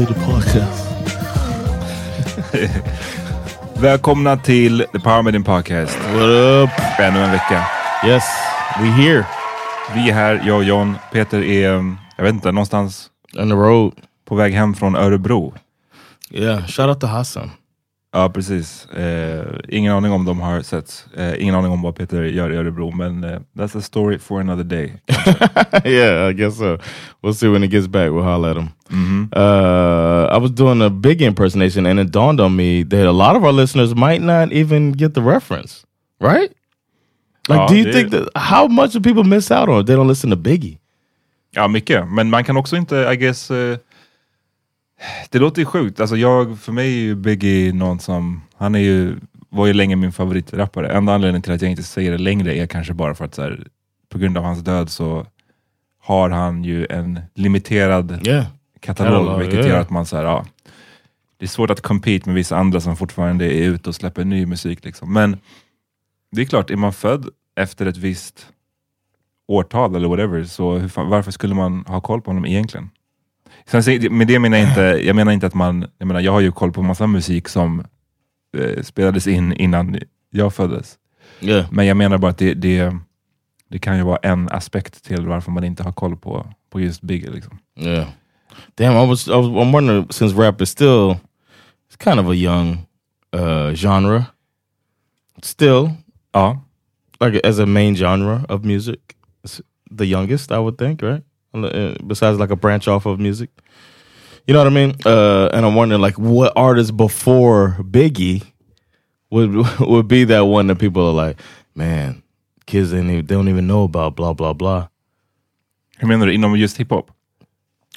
Paul Biddy Podcast. Välkomna till The Power Meeting Podcast. What up? Ännu en vecka. Yes, we here Vi är här, jag och John. Peter är, um, jag vet inte, någonstans on the road. på väg hem från Örebro. Yeah, shout out to Hassan. Ja, precis. Eh, ingen aning om de har sett. Eh, ingen aning om vad Peter gör i Örebro, men eh, that's a story for another day. yeah, I guess so. We'll see when he gets back. We'll holler at him. Mm-hmm. Uh, I was doing a big impersonation, and it dawned on me that a lot of our listeners might not even get the reference. Right? Like, Oh, do you dude. think that how much do people miss out on if they don't listen to Biggie? Ja, mycket. Men man kan också inte, I guess... eh, det låter ju sjukt. Alltså jag, för mig är ju Biggie någon som... Han är ju, var ju länge min favoritrappare. Enda anledningen till att jag inte säger det längre är kanske bara för att så här, på grund av hans död så har han ju en limiterad Yeah. katalog, Katalog, vilket ja, gör att man så här, ja, det är svårt att compete med vissa andra som fortfarande är ute och släpper ny musik. Liksom. Men det är klart, är man född efter ett visst årtal eller whatever, så fan, varför skulle man ha koll på honom egentligen? Sen, med det menar jag inte, jag menar inte att man, jag menar jag har ju koll på massa musik som eh, spelades in innan jag föddes. Yeah. Men jag menar bara att det, det, det kan ju vara en aspekt till varför man inte har koll på, på just Biggie. Liksom. Yeah. Damn, I was, I was I'm wondering since rap is still it's kind of a young uh genre. Still, Ja, like as a main genre of music, it's the youngest I would think, right? Uh, Besides like a branch off of music. You know what I mean? Uh and I'm wondering like what artist before Biggie would would be that one that people are like, man, kids they don't even, they don't even know about blah blah blah. Hur menar du? Inom just hiphop?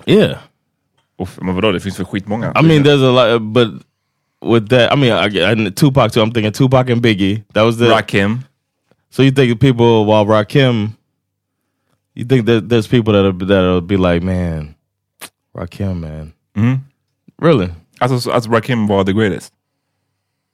Yeah. Uff, men vadå, det finns för skitmånga. I mean, there's a lot, but with that, I mean, I, I, Tupac too. I'm thinking Tupac and Biggie. That was the Rakim. So you think people while Rakim, you think that there's people that'll that'll be like, man, Rakim, man, Mhm. really? Så- alltså Rakim var the greatest.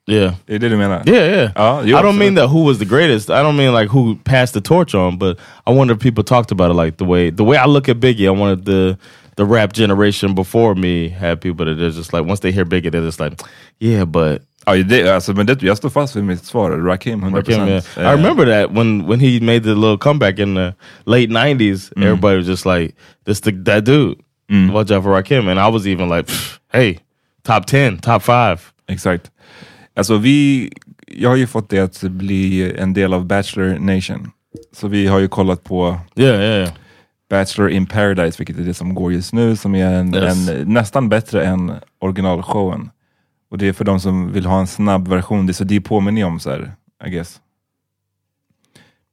Yeah, det du menar? yeah, yeah. Ja, jo, I don't mean that who was the greatest. I don't mean like who passed the torch on, but I wonder if people talked about it like the way the way I look at Biggie. I wanted the the rap generation before me had people that are just like once they hear Biggie, they're just like, yeah, but Ja, det, alltså, men det, jag står fast vid mitt svar. Rakim, 100%. Rakim, yeah. I Eh, remember that when when he made the little comeback in the late '90s. Everybody was just like, "This the that dude." Watch out for Rakim, and I was even like, "Pff, "Hey, top ten, top five. Exakt. Alltså vi, jag har ju fått det att bli en del av Bachelor Nation. Så vi har ju kollat på Yeah, yeah, yeah. Bachelor in Paradise, vilket är det som går just nu, som är en, Yes. en, nästan bättre än originalshowen. Och det är för de som vill ha en snabb version, det så det påminner om så här, I guess.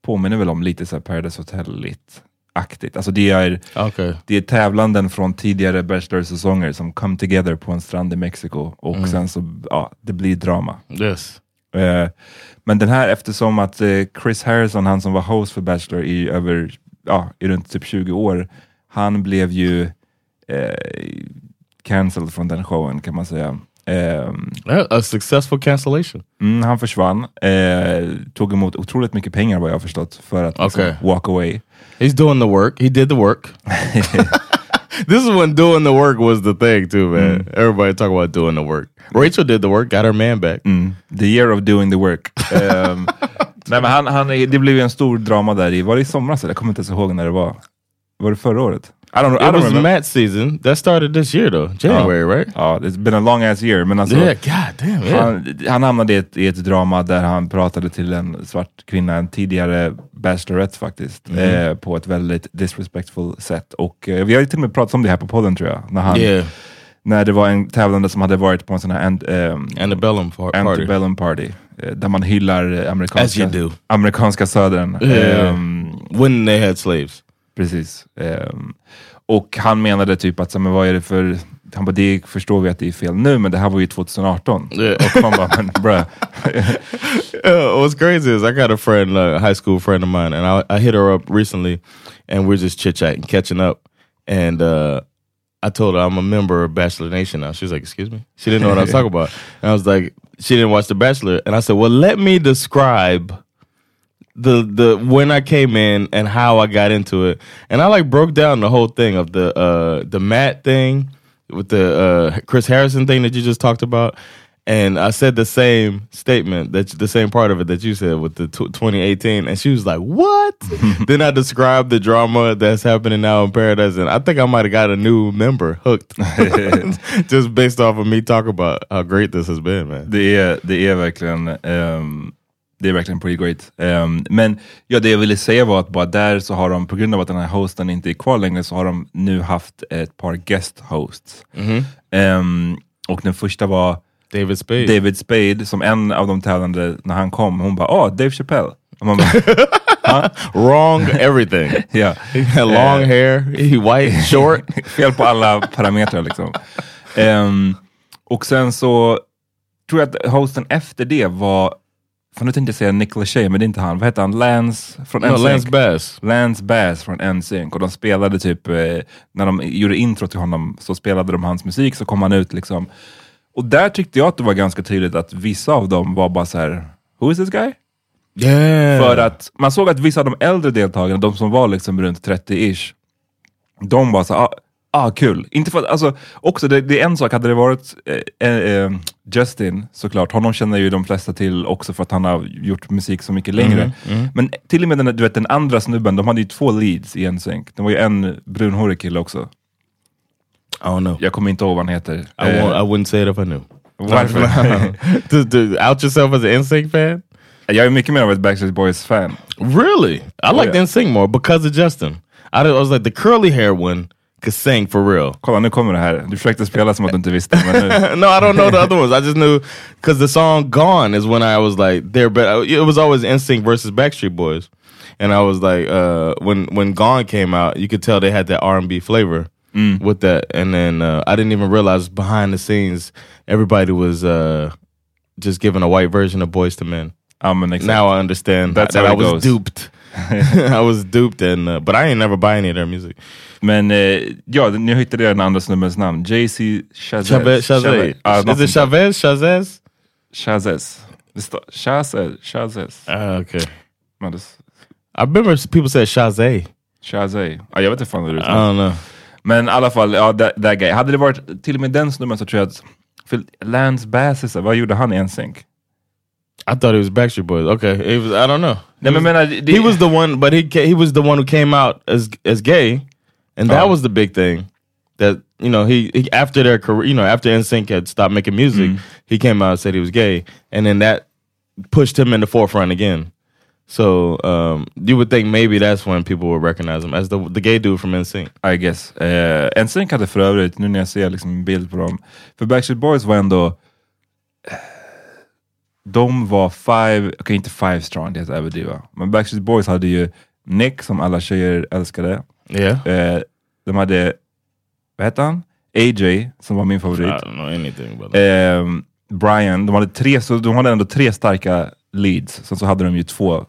Påminner väl om lite så här Paradise Hotel-ligt aktigt. Alltså det är, Okay. det är tävlanden från tidigare Bachelor-säsonger som come together på en strand i Mexiko och Mm. sen så, ja, det blir drama. Yes. Eh, men den här, eftersom att eh, Chris Harrison, han som var host för Bachelor i över, ja, i runt typ 20 år, han blev ju eh, cancelled från den showen kan man säga. Yeah, A successful cancellation. mm, han försvann, eh, tog emot otroligt mycket pengar vad jag har förstått för att liksom, walk away. He's doing the work. He did the work. this is when doing the work was the thing too, man. Everybody talk about doing the work. Rachel did the work, got her man back. Mm, the year of doing the work. Ehm, nej, men han, han, det blev ju en stor drama där i, var det i somras? eller? Jag kommer inte ens ihåg när det var. Var det förra året? I don't, know, I It don't was remember. match season. That started this year though, January, right? Ja, it's been a long ass year. Men alltså, yeah, god damn. Yeah. han, han hamnade i ett, i ett drama där han pratade till en svart kvinna, en tidigare bachelorette faktiskt, Mhm. eh, på ett väldigt disrespectful sätt. Och eh, vi har ju till och med pratat om det här på podden tror jag. När, han, yeah. när det var en tävlande som hade varit på en sån här ant, ehm, Antebellum par- party. antebellum party, eh, där man hyllar eh, As amerikanska, you do. amerikanska södern. Yeah. Ehm, When they had slaves. Precis. Ehm, och han menade typ att, så, men vad är det för... Han bara, det förstår vi att det är fel nu, men det här var ju 2018. Yeah. Och man bara, men bruh. Uh, what's crazy is I got a friend, a high school friend of mine, and I, I hit her up recently, and we're just chit chatting, catching up. And uh, I told her I'm a member of Bachelor Nation now. She was like, "Excuse me." She didn't know what I was talking about, and I was like, "She didn't watch The Bachelor." And I said, "Well, let me describe." The the when I came in and how I got into it, and I like broke down the whole thing of the uh the Matt thing with the uh Chris Harrison thing that you just talked about, and I said the same statement that the same part of it that you said with the tw 2018, and she was like, "What?" then I described the drama that's happening now in Paradise, and I think I might have got a new member hooked. Just based off of me talking about how great this has been, man. Det är, det är verkligen ehm, det är verkligen pretty great. Ehm, men ja, det jag ville säga var att bara där så har de, på grund av att den här hosten inte är kvar längre, så har de nu haft ett par guest hosts. Ehm, och den första var David Spade. David Spade, som en av de tävlande, när han kom, hon bara åh, Dave Chappelle. Bara, Wrong everything. had long Eh, hair, he white, short. Fel på alla parametrar liksom. Ehm, och sen så tror jag att hosten efter det var, för nu tänkte jag säga Nick Lachey, men det är inte han. Vad heter han? Lance från no, NSYNC? Lance Bass. Lance Bass från NSYNC. Och de spelade typ, eh, när de gjorde intro till honom, så spelade de hans musik, så kom han ut liksom. Och där tyckte jag att det var ganska tydligt att vissa av dem var bara så här: who is this guy? Yeah. För att man såg att vissa av de äldre deltagarna, de som var liksom runt 30-ish, de var så ah, ah kul. Inte för alltså, också det, det är en sak, hade det varit eh, eh, Justin såklart, honom känner ju de flesta till också för att han har gjort musik så mycket längre. Men till och med den, du vet, den andra snubben, de hade ju två leads i NSYNC. Det var ju en brunhårig kille också. I don't know. Jag kommer inte ihåg vad han heter. I, won't, I wouldn't say it if I knew. Varför? to, to out yourself as an NSYNC fan? jag är mycket mer av ett Backstreet Boys-fan. Really? I liked yeah. NSYNC more because of Justin. I, I was like the curly hair one could sing for real. Kolla nu kommer det här. Du försökte spela som att du inte visste. No, I don't know the other ones. I just knew because the song "Gone" is when I was like, there, but it was always NSYNC versus Backstreet Boys, and I was like, uh, when when "Gone" came out, you could tell they had that R and B flavor with that, and then uh, I didn't even realize behind the scenes everybody was uh, just giving a white version of Boys to Men. Men exakt. Now I understand That's that how I was goes. duped. I was duped, and uh, but I ain't never buy any of their music. Men eh, ja, nu hittade jag den andra snubbens namn. JC Chazez. Ja, något is it. Chavez? Chazez. Står Chazez. Chazez. Uh, okay. Men det, I remember people said Chazé. Chazez. Ja, jag vet inte fan hur det I uttalas. don't know. Men i alla fall, ja, that, that guy. Hade det varit till och med den snubben så tror jag att Lance Bass, vad gjorde han i NSYNC? I thought it was Backstreet Boys. Okay, it was. I don't know. Menar, det- he was the one, but he he was the one who came out as as gay, and that Oh. was the big thing. That you know he, he after their career, you know after NSYNC had stopped making music, he came out and said he was gay, and then that pushed him in the forefront again. So um, you would think maybe that's when people would recognize him as the the gay dude from NSYNC. I guess. Eh, NSYNC hade för övrigt, nu när jag ser liksom en bild på dem, för Backstreet Boys var ändå eh, de var five, okej inte five strong, det är att överdriva. Men Backstreet Boys hade ju Nick som alla tjejer älskade. Yeah, Eh, de hade, vad hette han? AJ som var min I favorit. don't know anything about that. Ehm, Brian, de hade, tre, så de hade ändå tre starka leads. Sen så hade de ju två,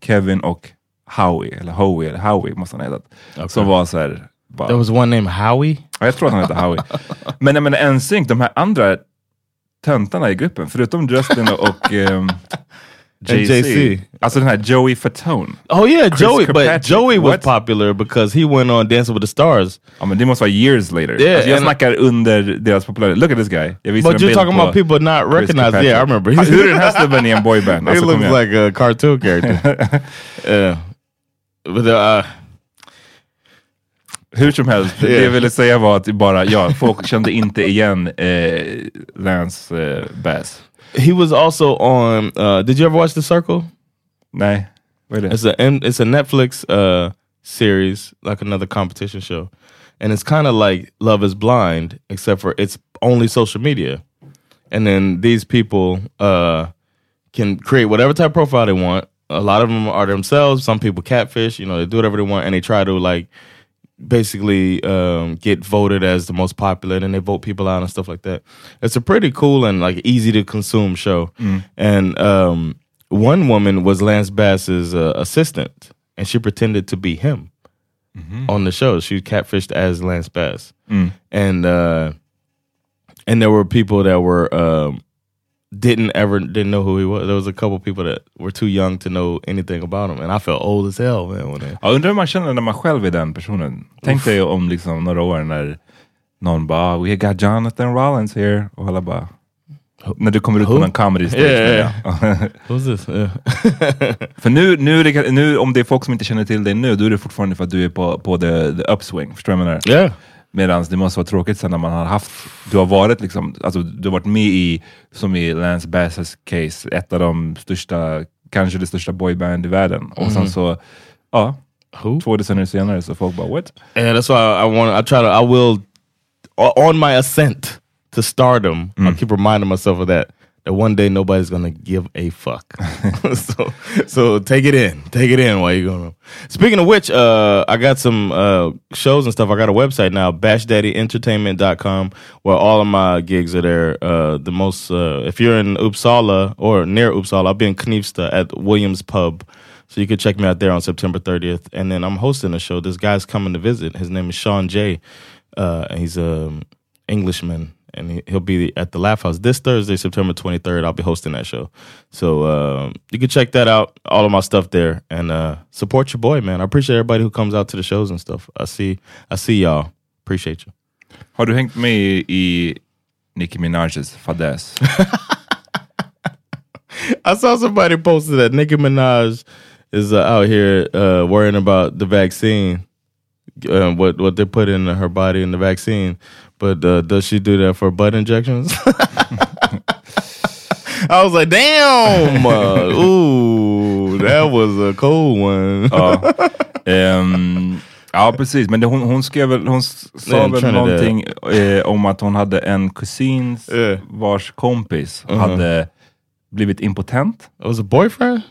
Kevin och Howie, eller Howie, eller Howie måste han ha hetat. Som var så här, bara, There was one named Howie. Ja, jag tror att han heter Howie. Men jag menar NSYNC, de här andra töntarna i gruppen, förutom Justin och um, JC. Alltså den här Joey Fatone. Oh yeah, Chris Joey. Kirkpatrick. But Joey was What? popular because he went on Dancing with the Stars. Ja men det måste vara years later. Yeah, alltså, jag and- snackar under deras popularitet. Look at this guy. Jag But you're bild talking på about people not Chris recognized. Kirkpatrick. Yeah, I remember. Ja, Hur är den här snubben i en boyband? he Alltså, kom looks igen. like a cartoon character. yeah. But uh, Hur som helst, det jag ville säga var att bara, ja, folk kände inte igen eh, Lance eh, Bass. He was also on. Uh, did you ever watch The Circle? Vad är det? It's a it's a Netflix uh, series, like another competition show, and it's kind of like Love Is Blind, except for it's only social media, and then these people uh, can create whatever type of profile they want. A lot of them are themselves. Some people catfish. You know, they do whatever they want, and they try to like basically um, get voted as the most popular, and they vote people out and stuff like that. It's a pretty cool and like easy to consume show. And um, one woman was Lance Bass's uh, assistant, and she pretended to be him on the show. She catfished as Lance Bass, and uh, and there were people that were um, didn't ever didn't know who he was. There was a couple people that were too young to know anything about him, and I felt old as hell, man. When they, Ja, undrar hur man känner när man själv är den personen. Tänk dig om liksom några år när någon bara We got Jonathan Rollins here och alla bara När du kommer ut på någon comedy stage. Yeah, menar jag. who's this? Yeah. För nu, nu, nu, om det är folk som inte känner till dig nu, då är det fortfarande för att du är på, på the, the upswing. Förstår du vad jag menar? yeah. Medan det måste vara tråkigt sen när man har haft, du har varit liksom, alltså du har varit med i, som i Lance Basses case, ett av de största, kanske det största boyband i världen. Och sen så, ja, Who? två decennier senare så folk bara what? Yeah, that's why I, I want. I try to. I will on my ascent to stardom. I'll keep reminding myself of that. That one day nobody's gonna give a fuck. so, so take it in. Take it in while you're going. Speaking of which, uh, I got some uh, shows and stuff. I got a website now, BashDaddyEntertainment.com, where all of my gigs are there. Uh, the most, uh, if you're in Uppsala or near Uppsala, I'll be in Knivsta at Williams Pub. So you can check me out there on September 30th. And then I'm hosting a show. This guy's coming to visit. His name is Sean J. Uh, he's an Englishman. And he, he'll be at the Laugh House this Thursday, September 23rd. I'll be hosting that show. So um, you can check that out, all of my stuff there. And uh, support your boy, man. I appreciate everybody who comes out to the shows and stuff. I see, I see y'all. Appreciate you. Har du hängt med i, i Nicki Minaj's fadäs? I saw somebody posted that Nicki Minaj is uh, out here uh, worrying about the vaccine, uh, what what they put in her body in the vaccine. But uh, does she do that for butt injections? I was like, damn, uh, ooh, that was a cold one. ja. Ehm, Ja, precis. Men det, hon, hon skrev väl, hon sa Yeah, väl någonting eh, om att hon hade en kusins Yeah. vars kompis Uh-huh. hade blivit impotent. It was a boyfriend?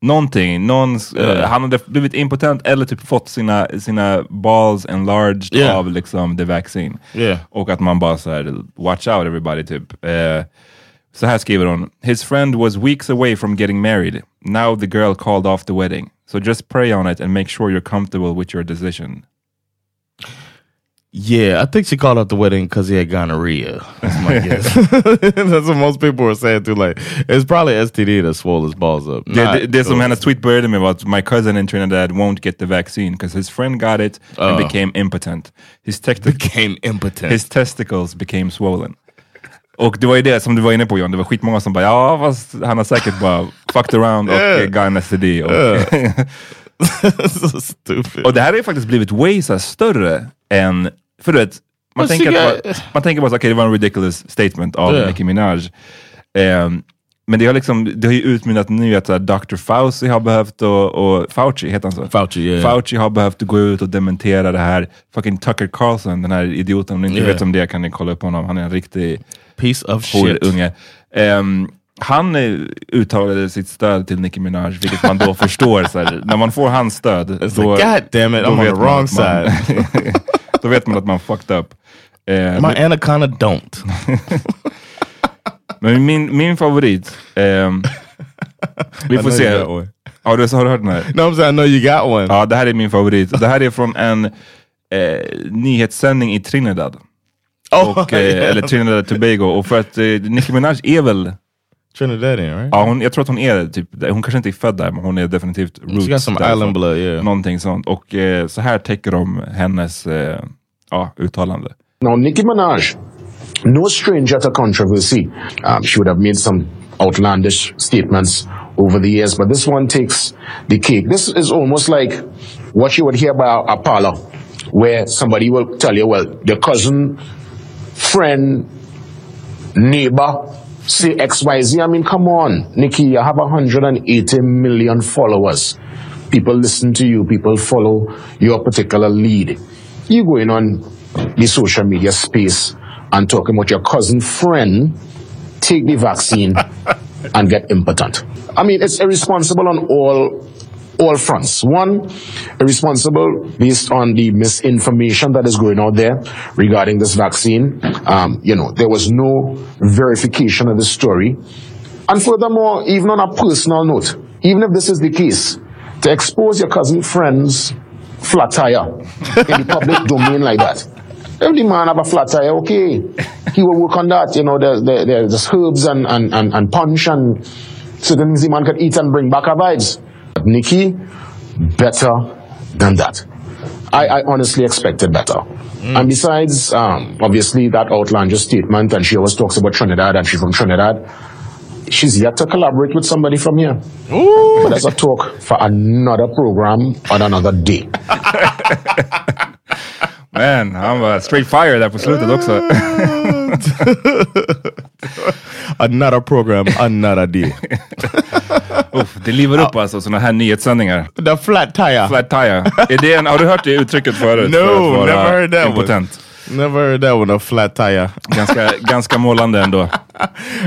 Någonting. Någon, Yeah. eh, han hade blivit impotent eller typ fått sina, sina balls enlarged Yeah. av liksom the vaccine. Yeah. Och att man bara såhär, watch out everybody typ. Eh, så här skriver hon. His friend was weeks away from getting married. Now the girl called off the wedding. So just pray on it and make sure you're comfortable with your decision. Yeah, I think she called off the wedding because he had gonorrhea. That's my guess. That's what most people were saying too. Like, it's probably STD that swole his balls up. Det, Not det, det som those- hennes tweet var att my cousin in Trinidad won't get the vaccine because his friend got it and Uh. became impotent. His, became impotent. his testicles became swollen. Och det var ju det som du var inne på John, det var skitmånga som bara ja fast han har säkert bara fucked around och Yeah. got en STD. Och, so stupid. och det här har ju faktiskt blivit way så större än, för du vet, man, tänker, att, man, man tänker bara så okej det var en ridiculous statement av Yeah. Nicki Minaj. Ehm, men det har, liksom, det har ju utmynnat nu att så här, Dr. Fauci har behövt, och, och Fauci heter han så? Fauci, yeah. Fauci har behövt gå ut och dementera det här. Fucking Tucker Carlson, den här idioten, om ni inte Yeah. vet om det kan ni kolla upp honom. Han är en riktig Piece of shit. horunge. Um, han eh, uttalade sitt stöd till Nicki Minaj, vilket man då förstår. Så här, när man får hans stöd, It's då, like, God damn it, då I'm on vet the man wrong att man- side. då vet man att man fucked up. Eh, My anaconda don't. men min, min favorit, ehm, vi får se. Ja, du, har du hört den här? No, I'm saying I know you got one. Ja, det här är min favorit. Det här är från en eh, nyhetssändning i Trinidad. oh, Och, eh, yeah. Eller Trinidad Tobago. Och för att eh, Nicki Minaj är väl, Trinidadian, right? ja, hon, jag tror att hon är typ, hon kanske inte är född där, men hon är definitivt roots She got some island blood, yeah. Någonting sånt. Och eh, så här täcker de hennes eh, ja, uttalande. Now, Nicki Minaj, no stranger to controversy. Um, she would have made some outlandish statements over the years, but this one takes the cake. This is almost like what you would hear by a, a parlor, where somebody will tell you, well, their cousin, friend, neighbor, say XYZ. I mean, come on, Nikki, you have 180 million followers. People listen to you, people follow your particular lead. You going on the social media space and talking about your cousin friend take the vaccine and get impotent. I mean, it's irresponsible on all all fronts. One, irresponsible based on the misinformation that is going out there regarding this vaccine. Um, you know, there was no verification of the story. And furthermore, even on a personal note, even if this is the case, to expose your cousin friend's flat tire in the public domain like that. If the man have a flat tire, okay, he will work on that. You know, there, there, there's herbs and, and, and, and punch and certain things the man can eat and bring back a vibes. But Nikki, better than that. I, I honestly expected better. And besides, um, obviously that outlandish statement, and she always talks about Trinidad and she's from Trinidad. She's yet to collaborate with somebody from here. But that's a talk for another program on another day. Men han var straight fire där på slutet också. Another program, another day. Uff, det livar upp alltså sådana här nyhetssändningar. the flat tire. Flat tire. Är det en, har du hört det uttrycket förut? No, för never heard that one. impotent? Never heard that one, a flat tire. Ganska, ganska målande ändå.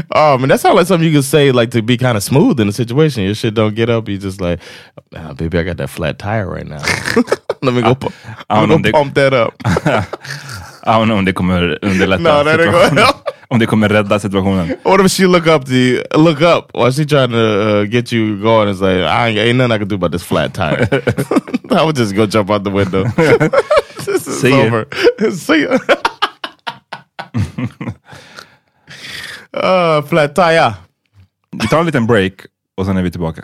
Oh man, that sounds like something you could say like to be kind of smooth in a situation. Your shit don't get up. You just like, "Ah, baby, I got that flat tire right now. I I'm don't know, gonna they- pump that up. Ja, men om det kommer underlätta No, situationen. Om det kommer rädda situationen. What if she look up the look up while she trying to uh, get you going? It's like I ain't, ain't nothing I can do about this flat tire. I would just go jump out the window. this is See ya. over. See ya. uh, flat tire. Vi tar en liten break och sen är vi tillbaka.